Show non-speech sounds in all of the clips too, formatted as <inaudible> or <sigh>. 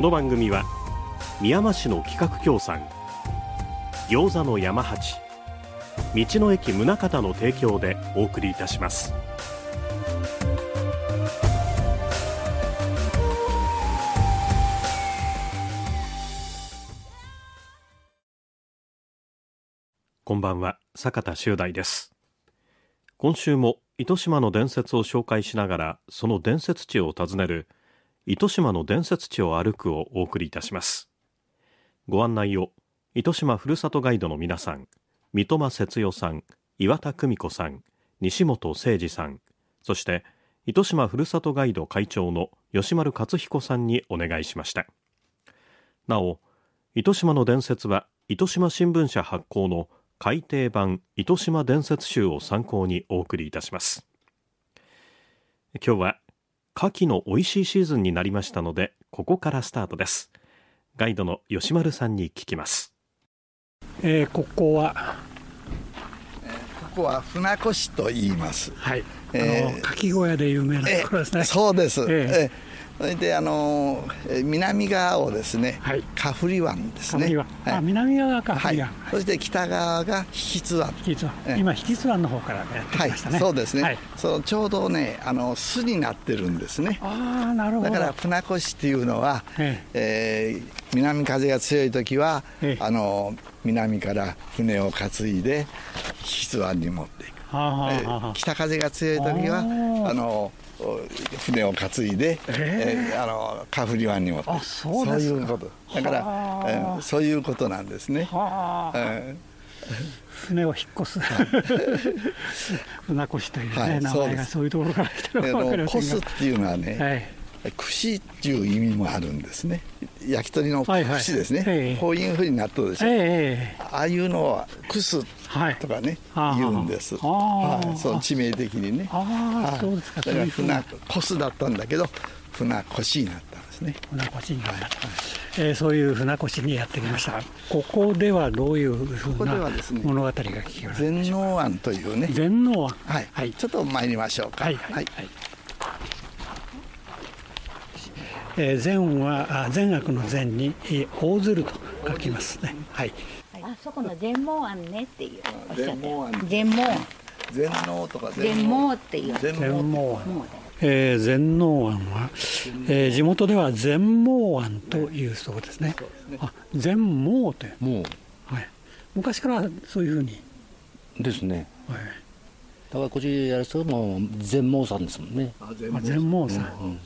この番組は宮間市の企画協賛餃子の山八道の駅宗像の提供でお送りいたします。こんばんは坂田修大です。今週も糸島の伝説を紹介しながらその伝説地を訪ねる糸島の伝説地を歩くをお送りいたします。ご案内を糸島ふるさとガイドの皆さん三笘節代さん岩田久美子さん西本誠二さんそして糸島ふるさとガイド会長の吉丸克彦さんにお願いしました。なお糸島の伝説は糸島新聞社発行の改訂版糸島伝説集を参考にお送りいたします。今日は牡蠣の美味しいシーズンになりましたのでここからスタートです。ガイドの吉丸さんに聞きます、えー、ここはここは船越と言います。はい、えー、牡蠣小屋で有名なところですね、そうです、えー、えーそれであの南側をですね、はい、カフリ湾ですね。はい、あ南側がカフリ湾、はい、そして北側が引津湾。引津湾。今引津湾の方からやってきましたね。そうですね。そのちょうどねあの巣になってるんですね。ああなるほど。だから船越っていうのは、ええー、南風が強い時は、えあの南から船を担いで引津湾に持っていく。はあはあはあ、北風が強い時はあの船を担いで、えー、あのカフリ湾に持ってそういうこと。だから、えー、そういうことなんですね。えー。船を引っ越す。<laughs> 船越というね、はい、名前がそういうところから来てるか分か越すっていうのはね、はい串っていう意味もあるんですね。焼き鳥の串ですね、はいはい、こういうふうになっとるでしょ、えー、ああいうのはクスとかね、はい、言うんです。はい、その地名的にね。ああ、そうですか。だから船コスだったんだけど船越になったんですね。船越になった、えー、そういう船越にやってきました。ここではどういうふうな物語が聞ける全能湾というね。全能湾はい、はい、ちょっと参りましょうか。はい、はいえー、善は善悪の善に大鶴と書きますね。はい。あそこの全盲案ねっていうおっしゃって全盲全能とか全盲っていう全盲案。えー、全能庵は、えー、地元では全盲庵というそうですね。あ、全盲って。もう。はい。昔からそういうふうに。ですね。はい。だからこっちやるともう全盲さんですもんね。あ、全盲さん。うんうん、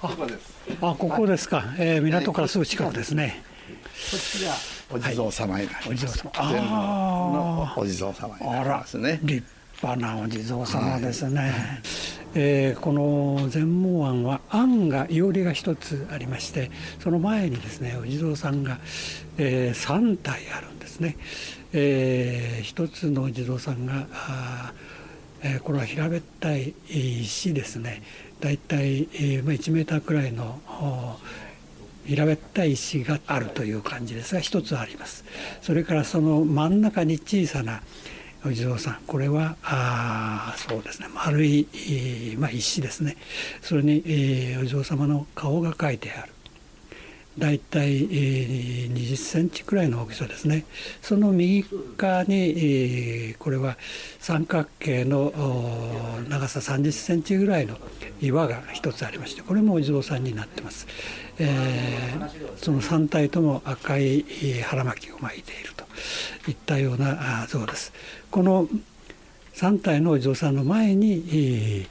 そうですか。ああここですか、えー、港からすぐ近くですね。こっちがお地蔵様になります。お地蔵様。ああ。お地蔵様になりますね。立派なお地蔵様ですね。はい、えー、この全盲庵は庵がいおりが一つありましてその前にですねお地蔵さんが、えー、3体あるんですね、えー、一つのお地蔵さんがあ、えー、これは平べったい石ですね大体、えーま、1メーターくらいの平べったい石があるという感じですが一つあります。それからその真ん中に小さなお地蔵さん。これはあそうですね。丸い、まあ、石ですね。それに、えー、お地蔵様の顔が描いてある。大体、20センチくらいの大きさですね。その右側に、え、これは三角形の長さ30センチぐらいの岩が一つありましてこれもお地蔵さんになってます、えー、その3体とも赤い腹巻きを巻いているといったような像です。この3体のお地蔵さんの前に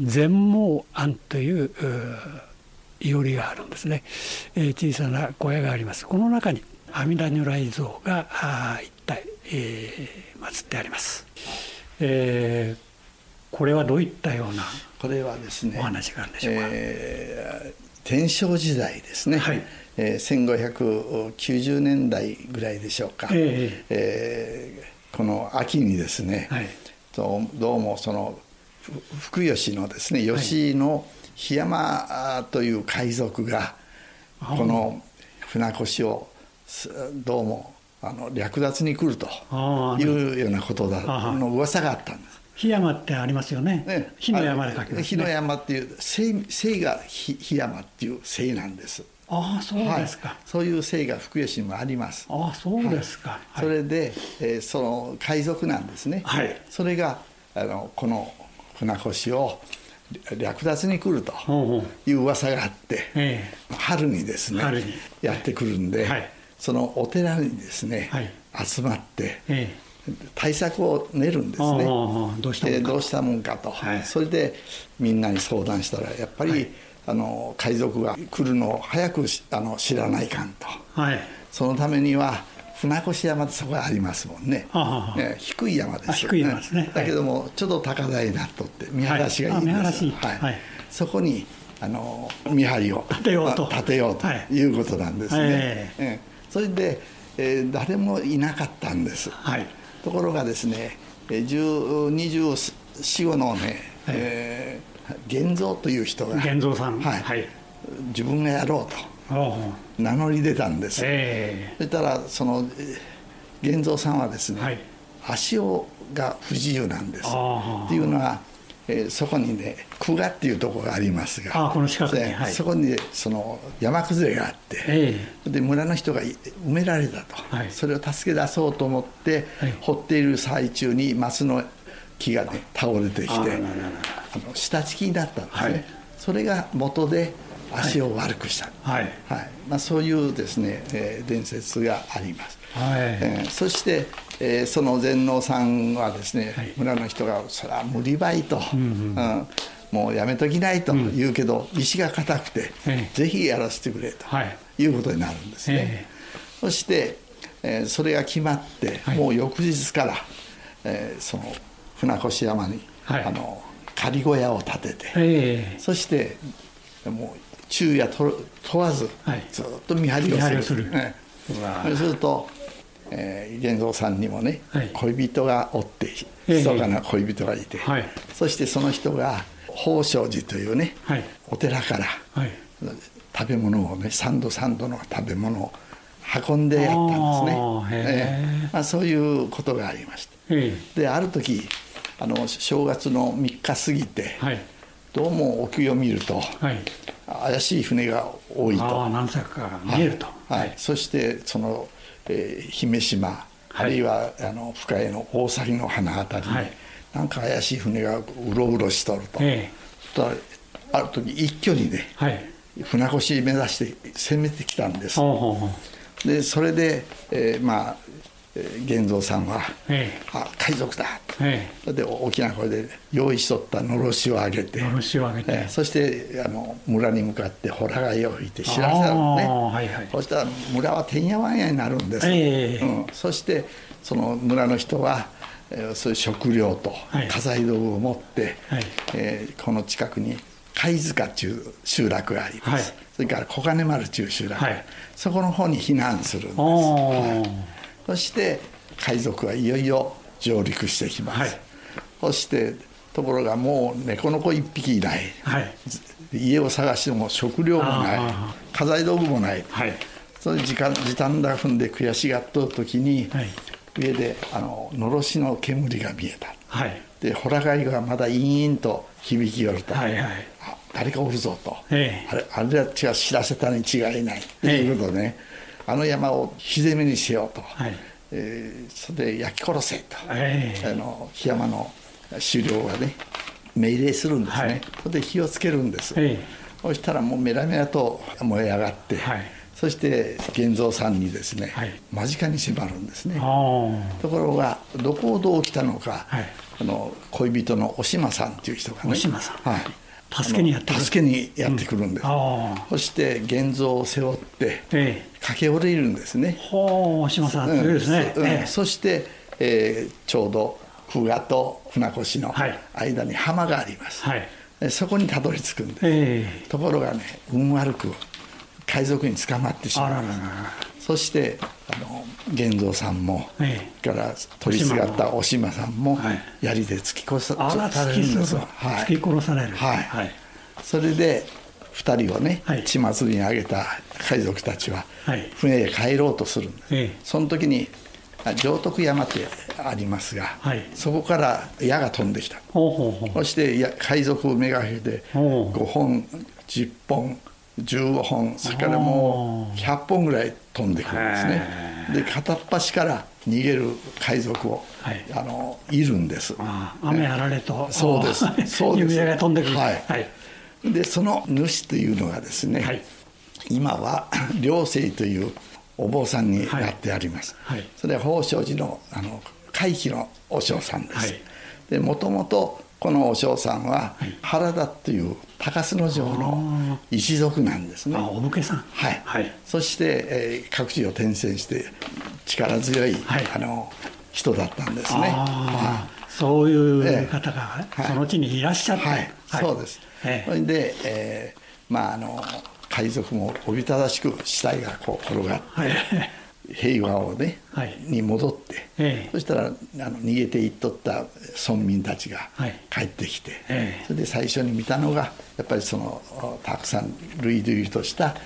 全盲庵といういおりがあるんですね、えー、小さな小屋があります。この中に阿弥陀如来像が一体、えー、祀ってあります、えー、これはどういったようなこれはですねお話があるんでしょうか、えー、天正時代ですね、はい。えー、1590年代ぐらいでしょうか、えー、えー、この秋にですね、はい、どうもその福吉のですね吉の檜山という海賊がこの船越をどうもあの略奪に来るというようなことだの噂があったんです。檜山ってありますよね。ね火の山で書きます、ね、火の山っていう姓姓が檜山っていう姓なんです。ああそうですか、はい、そういう姓が福吉にもあります。ああそうですか。はい、それで、えー、その海賊なんですね。はい、それがあのこの船越を略奪に来るという噂があって、えー、春にですねやってくるんで、はい、そのお寺にですね、はい、集まって、えー、対策を練るんですね。どうしたもんか。と、はい、それでみんなに相談したらやっぱり、あの海賊が来るのを早くあの知らないかんと、そのためには船越山ってそこがありますもんね、はね低い山ですよね、ね、だけどもちょっと高台になっとって見晴らしがいいんです、はい、はい、そこにあの見張りを立てようと。立てようとい。うことなんですね、はいえー、それで、えー、誰もいなかったんです、はい、ところがですね2425のね、はい、えー、現像という人が現像さん、はい、はい、自分がやろうと名乗り出たんです、えー、そしたらその源蔵さんはですね、はい、足をが不自由なんです。っていうのは、えー、そこにね久我っていうところがありますが。あこの近くに、はい、そこにその山崩れがあって、えー、で村の人が埋められたと、はい、それを助け出そうと思って、掘っている最中に松の木がね倒れてきてあの下敷きになったんですね、それが元で足を悪くした、はい。はい。まあ、そういうですね、えー、伝説があります、はい。えー、そして、えー、その全能さんはですね、はい、村の人が「それは無理ばいと」うんうん。うん。もうやめときないと言うけど、うん、意志が固くて、えぜひやらせてくれと、はい、いうことになるんですね、えそして、えー、それが決まって、はい、もう翌日から、えー、その船越山に、はい、あの仮小屋を建てて、え。そしてもう昼夜問わずずっと見張りをする,、する。ね、そうすると、えー、玄三さんにもね、はい、恋人がおって密かな恋人がいて、はい、そしてその人が宝生寺というね、はい、お寺から、食べ物をね三度三度の食べ物を運んでやったんですね、えーまあ、そういうことがありましたである時あの正月の3日過ぎて、どうも沖を見ると、怪しい船が多いと。何隻か見えると、はい、そしてその、えー、姫島、あるいはあの深谷の大崎の花あたり。に、はい、なんか怪しい船がうろうろしとると、えー、ある時一挙にね、はい、船越目指して攻めてきたんです。でそれで、えー、まあ源蔵さんは「ええ、あ海賊だ」ええ、で大きな声で用意しとったのろしを上げて。のろしを上げて、えそしてあの村に向かってほら貝を吹いて知らせるのね、はいはい、そしたら村はてんやわんやになるんです、えうん、そしてその村の人はそういう食料と家財道具を持って、はい、えー、この近くに貝塚っていう集落があります、はい、それから小金丸っていう集落、はい、そこの方に避難するんです、はいそして海賊はいよいよ上陸してきます、はい、そしてところがもう猫の子一匹いない、はい、家を探しても食料もない。家財道具もない、はい、それ時間時短だ踏んで悔しがっとる時に、はい、上であののろしの煙が見えた、はい、でホラ貝がまだイーンと響きよると、はいはい、誰かおるぞと、ええ、あれあれは知らせたに違いないということでね、あの山を火攻めにしようと、はい。えー、それで焼き殺せと、えー、あの檜山の狩猟がね命令するんですね、はい、それで火をつけるんです、えー、そしたらもうメラメラと燃え上がって、はい、そして源蔵さんにですね、はい、間近に迫るんですね。ところがどこをどう来たのか、あの恋人のお島さんっていう人がね。お島さん、はい助けにやってくる助けにやってくるんです、うん、そして現像を背負って、ええ、駆け下りるんですね。ほう島さん、強いですね、うんええ、そして、えー、ちょうど久我と船越の間に浜があります、はい、そこにたどり着くんで、ところがね運悪く海賊に捕まってしまうそしてあの源蔵さんも、ええ、から取りすがったお島さんも槍で突き殺さ,、はい、突き殺される、はい、はい、それで2人をね、はい、血祭りにあげた海賊たちは船へ帰ろうとするんです、え、その時に城徳山ってありますが、はい、そこから矢が飛んできた。そして海賊をめがけて5本10本15本それからもう100本ぐらい飛んでくるんですね。で片っ端から逃げる海賊を、はい、あのいるんです。雨あられと。そうです。<laughs> そうです。が飛んでくる。はい、はい、でその主というのがですね、はい、今は <laughs> 良生というお坊さんになってあります、はい。はい、それは宝生寺のあの会期のお尚さんです、でもともとこのお尚さんは原田という高須の城の一族なんですね。あお武家さん。はい。はい、そして、えー、各地を転戦して力強い、はい、あの人だったんですね。はい、そういう方が、その地にいらっしゃって。はい。そうです。それで、えー、まああの海賊もおびただしく死体がこう転がって。平和をね、はい、に戻って、ええ、そしたらあの逃げていっとった村民たちが帰ってきて、え、それで最初に見たのがやっぱりそのたくさん類々とした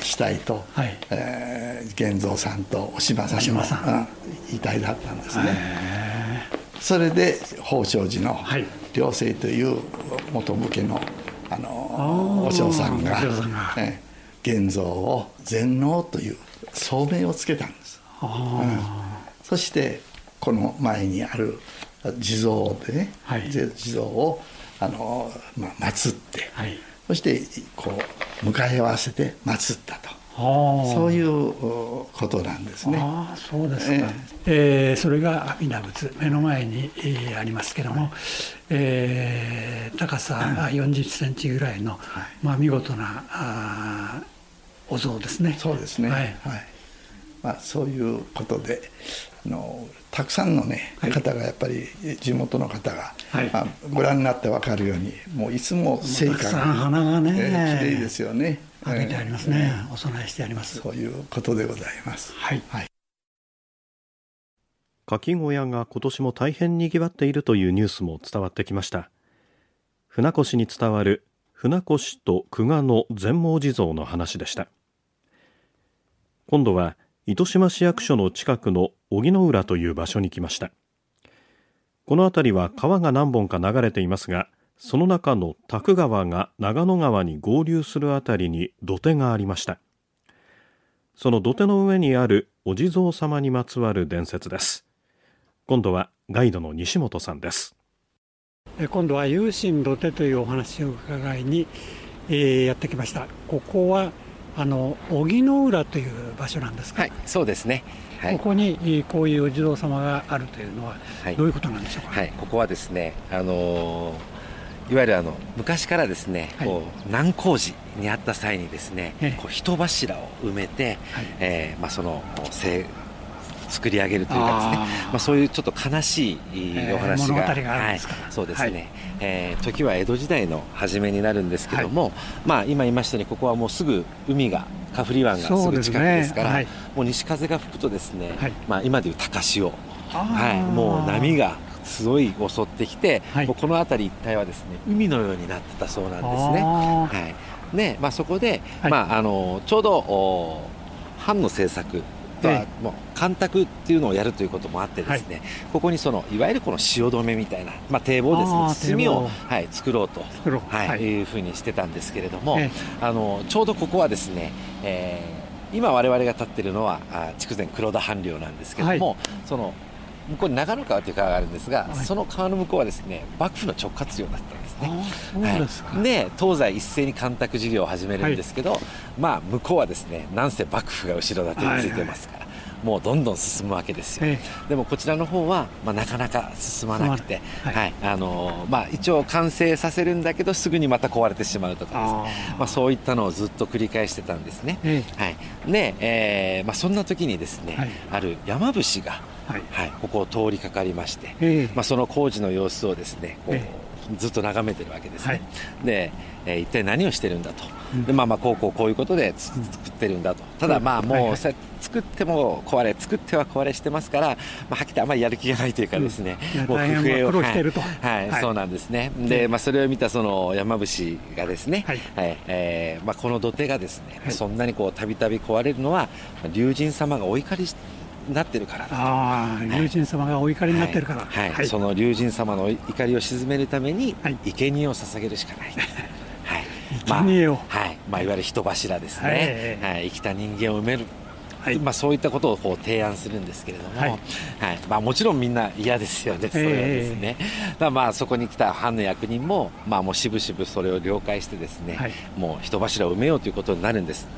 死体と、はい、えー、源蔵さんとお島さんの遺体だったんですね。それで宝生寺の良生という元武家のあのお嬢さんが、え源蔵を全能という聡明をつけたんです、うん、そしてこの前にある地蔵でね、はい、地蔵をあの、まあ、祀って、はい、そしてこう迎え合わせて祀ったと。そういうことなんですね。あそうですか。えー、えー、それが阿弥陀仏目の前に、えー、ありますけども、えー、高さ <clears throat> 40センチぐらいの、はい、まあ見事なあお像ですね。そうですね。はい。はい、まあそういうことで。あのたくさんのね、はい、方がやっぱり地元の方が、はい、まあ、ご覧になって分かるようにもういつも成果が花がね、えー、綺麗ですよね。あげてありますね、えー、お供えしてあります。そういうことでございます。はい、はい、かき小屋が今年も大変にぎわっているというニュースも伝わってきました。船越に伝わる船越と久我の全盲地蔵の話でした今度は糸島市役所の近くの荻野浦という場所に来ました。この辺りは川が何本か流れていますがその中の徳川が長野川に合流するあたりに土手がありました。その土手の上にあるお地蔵様にまつわる伝説です。今度はガイドの西本さんです。今度は有心土手というお話を伺いに、えー、やってきました。ここはあの荻野浦という場所なんですか？はいそうですね、はい、ここにこういうお地蔵様があるというのはどういうことなんでしょうか、はい、はい、ここはですねあのー、いわゆるあの昔からですね、はい、こう難工事にあった際にですね、こう人柱を埋めて、はい、えー、まあ、その作り上げるというかですね。まあ、そういうちょっと悲しいお話が,、はい、そうですね、はい、えー、時は江戸時代の初めになるんですけども、はい、まあ、今言いましたようにここはもうすぐ海がカフリ湾がすぐ近くですから、ねはい、もう西風が吹くとですね、まあ、今でいう高潮、はい、もう波がすごい襲ってきて、もうこの辺り一帯はですね海のようになってたそうなんですね。はい。ねまあ、そこで、まあ、あのちょうど藩の政策はもう干拓っていうのをやるということもあってですね、はい、ここにそのいわゆるこの汐留みたいな、まあ、堤防ですね。堤を、はい、作ろうとはい、い。うふうにしてたんですけれども、あのちょうどここはですね、えー、今我々が立っているのは筑前黒田藩領なんですけれども、はい、その向こうに長野川という川があるんですが、はい、その川の向こうはですね幕府の直括領だったんですね。はい、で東西一斉に干拓事業を始めるんですけど、はい、まあ向こうはですねなんせ幕府が後ろ盾についてますから。はいはいもうどんどん進むわけですよ、ええ、でもこちらの方は、まあ、なかなか進まなくて、はい、はい、あのまあ、一応完成させるんだけどすぐにまた壊れてしまうとかですね。まあ、そういったのをずっと繰り返してたんですね、え、はい。でえーまあ、そんな時にですね、はい、ある山伏が、はい。はい、ここを通りかかりまして、まあ、その工事の様子をですねこう、ずっと眺めてるわけですね、はい、で、えー、一体何をしてるんだと、でまあまあこうこうこういうことで作ってるんだと。ただまあもう、はい。はい、作っても壊れ作っては壊れしてますから、まあ、はっきりあまりやる気がないというかですね、うん、もう不平をはい、はい、そうなんですね。で、まあ、それを見たその山伏がですね、はい。はいえーまあ、この土手がですね、そんなにこうたびたび壊れるのは龍神様がお怒りなってるから。ああ、龍神様がお怒りになってるから、はい、はい、その龍神様の怒りを鎮めるために、生贄を捧げるしかない。はい、生贄を、はい、まあいわゆる人柱ですね。はい、生きた人間を埋める。はい、まあ、そういったことをこう提案するんですけれども、はい。はい。まあ、もちろんみんな嫌ですよね、それはですね、だまあそこに来た藩の役人も、まあ、もうしぶしぶそれを了解してですね、はい、もう人柱を埋めようということになるんです、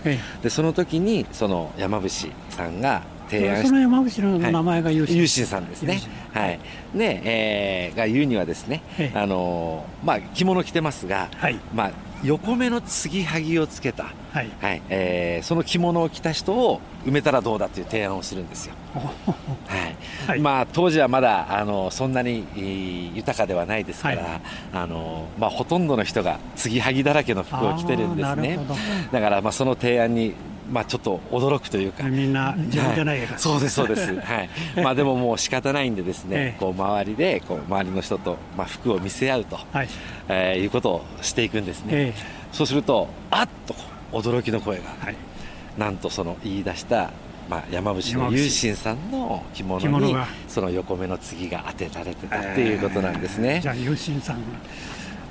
でその時にその山伏さんが提案その山口の名前が有心、はい、さんですね。はい。で、えー、が言うにはですね、あのまあ着物着てますが、はい、まあ横目の継ぎはぎをつけた、はい、はい、えー、その着物を着た人を埋めたらどうだという提案をするんですよ。はい。はい、まあ、当時はまだあのそんなに豊かではないですから、はい、あのまあ、ほとんどの人が継ぎはぎだらけの服を着てるんですね。だからまあその提案にまあ、ちょっと驚くというか。みんな自分じゃないか、はい、そうですそうです、はい。<laughs> まあ、でももう仕方ないんでですね、ええ、こう周りでこう周りの人と、まあ、服を見せ合うと、はい。えー、いうことをしていくんですね、え、そうするとあっと驚きの声が、はい、なんとその言い出したまあ、山伏の有心さんの着物にその横目の次が当てられてたっていうことなんですね。じゃあ有心さん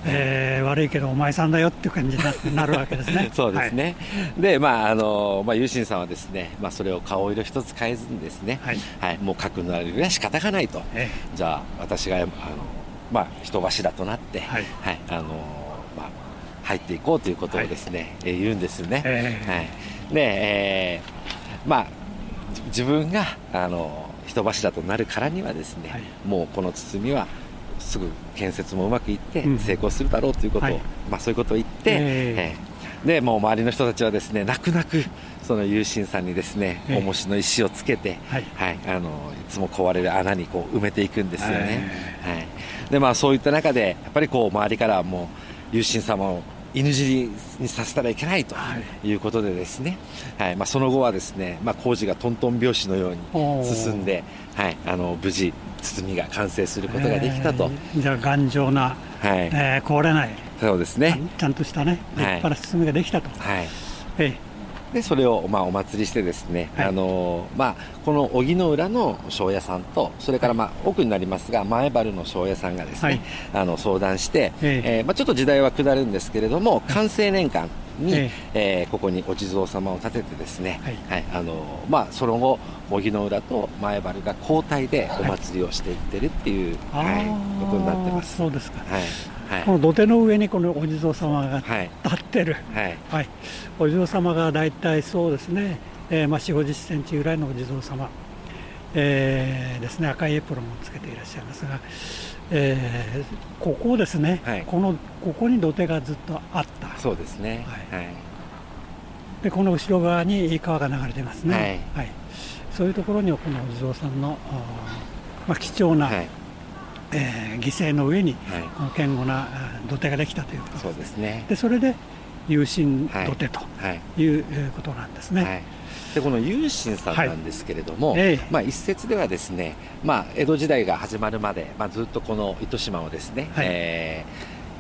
えー、悪いけどお前さんだよっていう感じになるわけですね。<laughs> そうですね、はい、でまああの、まあ、有心さんはですね、まあ、それを顔色一つ変えずにですね、はい、はい、もう書くのは仕方がないと、えー、じゃあ私があの、まあ、人柱となって、はい、はい、あのまあ、入っていこうということをですね、はい、えー、言うんですね、えー、はい、で、えー、まあ自分があの人柱となるからにはですね、もうこの包みはすぐ建設もうまくいって成功するだろうということを、うんはい、まあ、そういうことを言って、えー、でもう周りの人たちはですね泣く泣くその有心さんにですね重しの石をつけて、はい、はい、あのいつも壊れる穴にこう埋めていくんですよね、はい、でまあ、そういった中でやっぱりこう周りからもう有心様を犬死ににさせたらいけないとい。うことでですね、はい。まあ、その後はですね、まあ、工事がトントン拍子のように進んで、はい、あの無事包みが完成することができたと、じゃあ頑丈な、はい。えー、壊れない。そうですね。ちゃんとしたね立派な包みができたと、はい。えー、でそれを、まあ、お祭りしてですね、はい、あのまあ、この荻の浦の庄屋さんとそれから、まあ、奥になりますが前原の庄屋さんがですね、はい、あの相談して、えー、えー、まあ、ちょっと時代は下るんですけれども完成年間に、ええ。ー、ここにお地蔵様を立ててですね、はい、はい、あのまあ、その後荻の浦と前原が交代でお祭りをしていってるっていう、はいはい、ことになってます。そうですか、はいはい、この土手の上にこのお地蔵様が立ってる、はい。はい、お地蔵様が大体そうですね、えーまあ、4 5 0センチぐらいのお地蔵様、えー、ですね。赤いエプロンをつけていらっしゃいますが、えー、ここですね、はい、このここに土手がずっとあった。そうですね、はい、でこの後ろ側に川が流れてますね、はい、そういうところにこのお地蔵さんの、まあ、貴重な、はいえー、犠牲の上に、この堅固な土手ができたということそうですね。でそれで有心土手とい。うことなんですね。でこの有心さんなんですけれども、はいえ。まあ、一説ではですね、まあ、江戸時代が始まるまで、まあ、ずっとこの糸島をですね、はい。え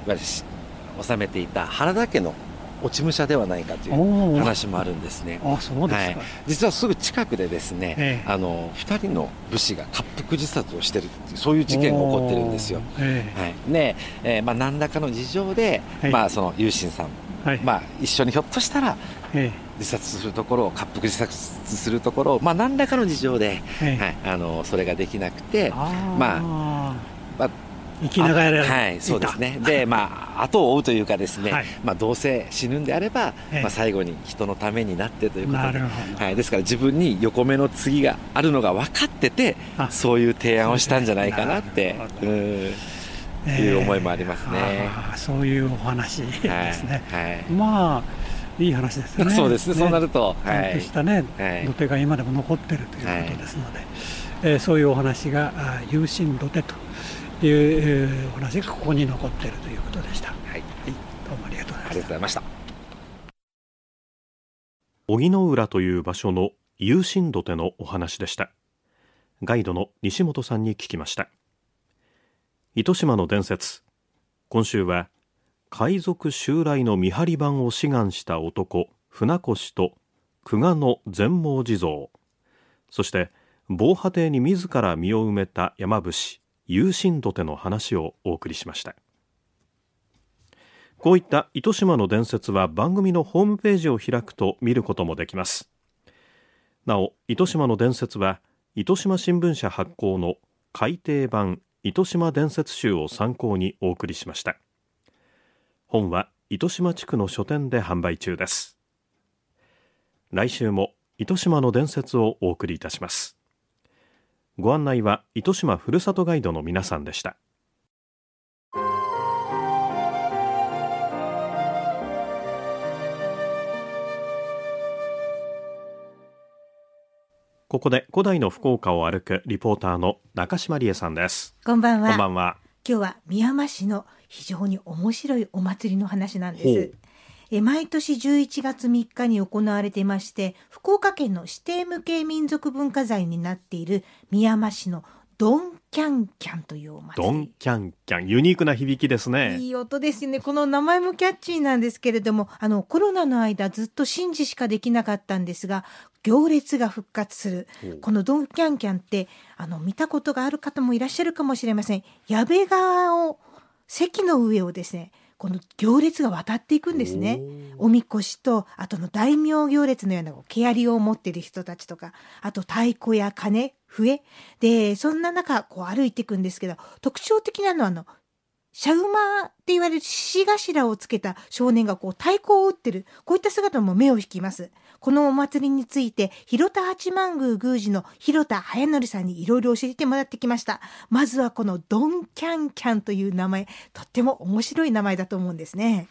ー、いわゆる治めていた原田家の落ち武者ではないかという話もあるんですね。あそうですか、はい、実はすぐ近くでですね、えあの2人の武士が滑腹自殺をしているそういう事件が起こってるんですよ。えはい、で、えー、まあ、何らかの事情で、はい、まあ、その有心さん、はい、まあ、一緒にひょっとしたら、え自殺するところを滑腹自殺するところを、まあ、何らかの事情で、はい、あのそれができなくてまあ、まあ生きながらはいそうですね。でまあ後を追うというかですね、はい、まあどうせ死ぬんであれば、まあ最後に人のためになってということで、はい、ですから自分に横目の次があるのが分かっててそういう提案をしたんじゃないかなってうんいう思いもありますね、そういうお話ですね、はい、まあいい話ですよね。<laughs> そうですね。そうなると、はい。したね、土手が今でも残ってるということですので、えー、そういうお話が「有心土手」という、えー、お話がここに残っているということでした。はい、はい、どうもありがとうございました。荻野浦という場所の有心土手のお話でした。ガイドの西本さんに聞きました。糸島の伝説。今週は海賊襲来の見張り番を志願した男船越と久我の全盲地蔵そして防波堤に自ら身を埋めた山伏有心土手の話をお送りしました。こういった糸島の伝説は番組のホームページを開くと見ることもできます。なお糸島の伝説は糸島新聞社発行の改訂版糸島伝説集を参考にお送りしました。本は糸島地区の書店で販売中です。来週も糸島の伝説をお送りいたします。ご案内は糸島ふるさとガイドの皆さんでした。ここで古代の福岡を歩くリポーターの中島理恵さんです。こんばんは。こんばんは。今日は宮山市の非常に面白いお祭りの話なんですえ毎年11月3日に行われていまして福岡県の指定無形民族文化財になっている宮山市のドンキャンキャンというお祭り。ドンキャンキャン。ユニークな響きですね。いい音ですね。この名前もキャッチーなんですけれども、あの、コロナの間ずっと神事しかできなかったんですが、行列が復活する。このドンキャンキャンって、あの、見たことがある方もいらっしゃるかもしれません。矢部川を、席の上をですね、この行列が渡っていくんですね。おみこしと、あとの大名行列のような毛槍を持っている人たちとか、あと太鼓や鐘、笛。で、そんな中、こう歩いていくんですけど、特徴的なのはあの、シャウマって言われる獅子頭をつけた少年がこう太鼓を打ってる、こういった姿も目を引きます。このお祭りについて、広田八幡宮宮司の広田早則さんにいろいろ教えてもらってきました。まずはこのドンキャンキャンという名前、とっても面白い名前だと思うんですね。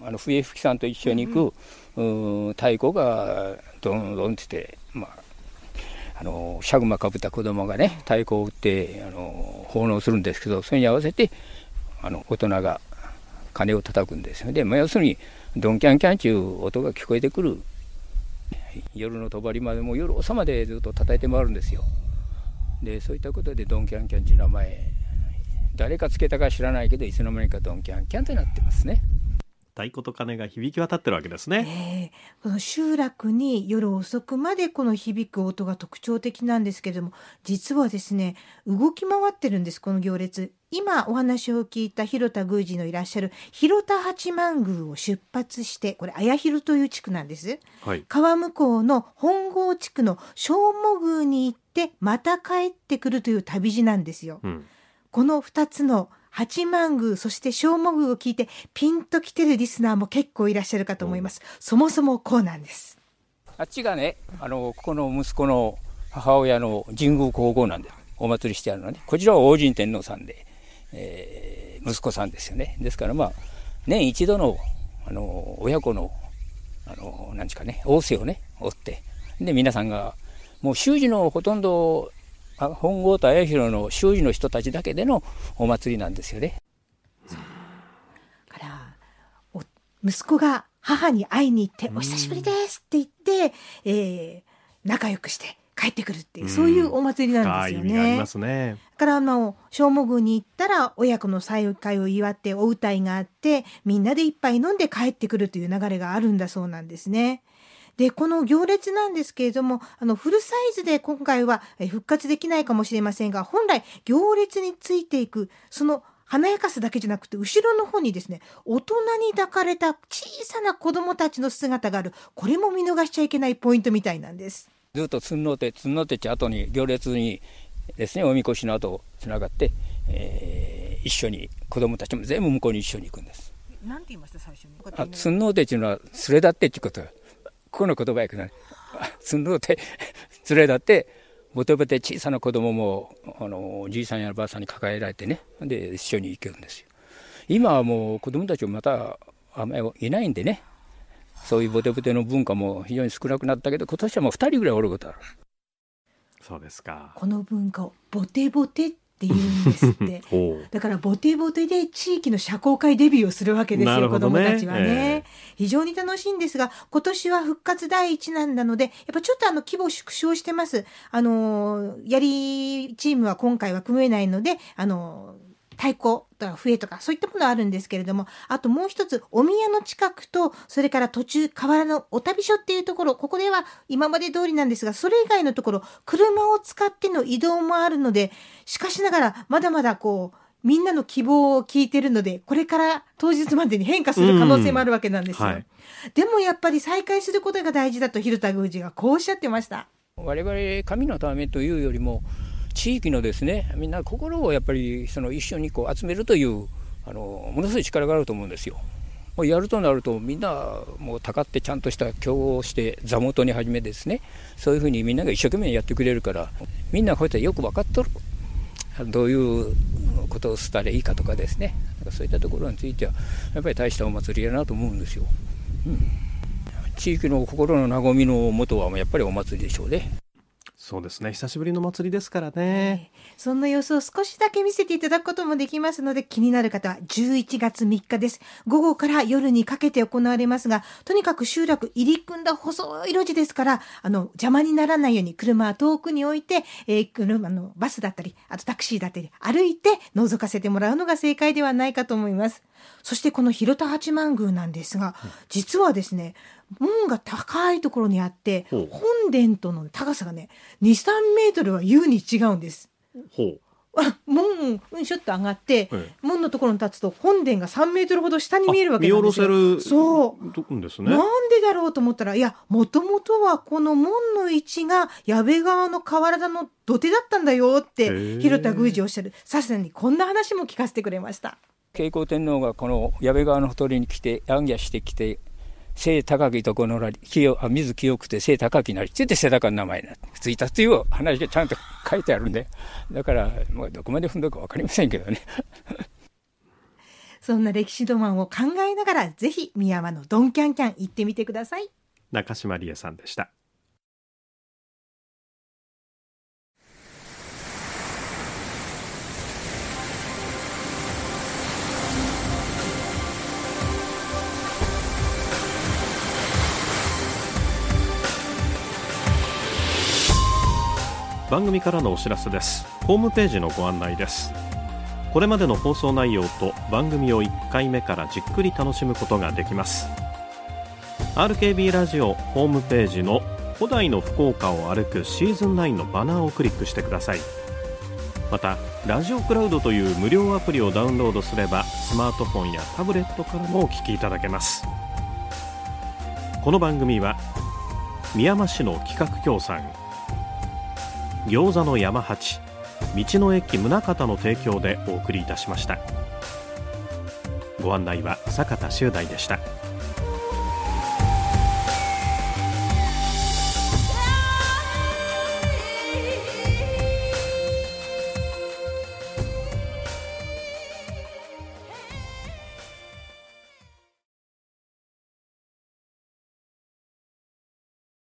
あの笛吹さんと一緒に行く、うん、太鼓がドンドンってて、まあ、あのシャグマかぶった子供がね太鼓を打ってあの奉納するんですけどそれに合わせてあの大人が鐘を叩くんですよで、まあ、要するにドンキャンキャンっていう音が聞こえてくる夜の帳までも夜遅までずっと叩いて回るんですよ。でそういったことでドンキャンキャンっていう名前誰かつけたか知らないけどいつの間にかドンキャンキャンってなってますね。太鼓と鐘が響き渡ってるわけですね、えー、この集落に夜遅くまでこの響く音が特徴的なんですけれども実はですね動き回ってるんですこの行列。今お話を聞いた広田宮司のいらっしゃる広田八幡宮を出発してこれ綾広という地区なんです、はい、川向こうの本郷地区の正母宮に行ってまた帰ってくるという旅路なんですよ、うん、この2つの八幡宮、そして小母宮を聞いてピンと来てるリスナーも結構いらっしゃるかと思います。そもそもこうなんです。あっちがね、あの、ここの息子の母親の神宮皇后なんで、お祭りしてあるのね。こちらは王神天皇さんで、えー、息子さんですよね。ですからまあ、年一度の、あの、親子の、あの、なんですかね、仰せをね、追って、で、皆さんが、もう習字のほとんど本郷と綾広の周囲の人たちだけでのお祭りなんですよね。から息子が母に会いに行って「お久しぶりです」って言って、えー、仲良くして帰ってくるっていうそういうお祭りなんですよね。ありますね。からあの正午宮に行ったら親子の再会を祝ってお歌いがあってみんなで一杯飲んで帰ってくるという流れがあるんだそうなんですね。で、この行列なんですけれども、あの、フルサイズで今回は復活できないかもしれませんが、本来行列についていく、その華やかさだけじゃなくて、後ろの方にですね、大人に抱かれた小さな子供たちの姿がある。これも見逃しちゃいけないポイントみたいなんです。ずっとつんのて、つんのてち後に行列にですね、おみこしの後つながって、えー、一緒に子供たちも全部向こうに一緒に行くんです。なんて言いました最初に？あ、つんのてっていうのはすれだってっていうことここの言葉やけどね、つんどって連れだって、ボテボテ小さな子供も、あの、おじいさんやばあさんに抱えられてね、で、一緒に行けるんですよ。今はもう子供たちもまた、あんまりいないんでね、そういうボテボテの文化も非常に少なくなったけど、今年はもう2人ぐらいおることある。そうですか。この文化をボテボテって言うんですって。<laughs> だからボテボテで地域の社交界デビューをするわけですよ、ね、子どもたちはね、えー、非常に楽しいんですが今年は復活第一弾なのでやっぱちょっとあの規模縮小してます。あのやりチームは今回は組めないのであの太鼓とか笛とかそういったものあるんですけれどもあともう一つお宮の近くとそれから途中河原のお旅所っていうところここでは今まで通りなんですがそれ以外のところ車を使っての移動もあるのでしかしながらまだまだこうみんなの希望を聞いてるのでこれから当日までに変化する可能性もあるわけなんですよ、はい、でもやっぱり再開することが大事だと広田宮司がこうおっしゃってました。我々神のためというよりも地域のですねみんな心をやっぱりその一緒にこう集めるというあのものすごい力があると思うんですよ。もうやるとなるとみんなもうたかってちゃんとした競合して座元に始めですねそういうふうにみんなが一生懸命やってくれるからみんなこうやってよく分かっとるどういうことをしたらいいかとかですねそういったところについてはやっぱり大したお祭りやなと思うんですよ。うん、地域の心の和みのもとはやっぱりお祭りでしょうね。そうですね。久しぶりの祭りですからね、そんな様子を少しだけ見せていただくこともできますので気になる方は11月3日です。午後から夜にかけて行われますがとにかく集落入り組んだ細い路地ですからあの邪魔にならないように車は遠くに置いて、えー、車のバスだったりあとタクシーだったり歩いて覗かせてもらうのが正解ではないかと思います。そしてこの広田八幡宮なんですが実はですね門が高いところにあって本殿との高さがね23メートルは優に違うんです。ほう門うんしょっと上がって、門のところに立つと本殿が3メートルほど下に見えるわけなんですよ。見下ろせるそうですね。なんでだろうと思ったらいやもともとはこの門の位置が矢部川の河原田の土手だったんだよって広田宮司おっしゃるさすがにこんな話も聞かせてくれました。慶光天皇がこの矢部川のほとりに来て行脚してきて背高きとこのらり、清あ水清くて背高きなり、ついて背高の名前についたという話がちゃんと書いてあるんで、だから、まあ、どこまで踏んだか分かりませんけどね。<laughs> そんな歴史ロマンを考えながら、ぜひ宮山のドンキャンキャン行ってみてください。中島理恵さんでした。番組からのお知らせです。ホームページのご案内です。これまでの放送内容と番組を1回目からじっくり楽しむことができます。RKB ラジオホームページの古代の福岡を歩くシーズン9のバナーをクリックしてください。またラジオクラウドという無料アプリをダウンロードすればスマートフォンやタブレットからもお聞きいただけます。この番組は宮山市の企画協賛餃子の山八道の駅宗像の提供でお送りいたしました。ご案内は坂田修大でした。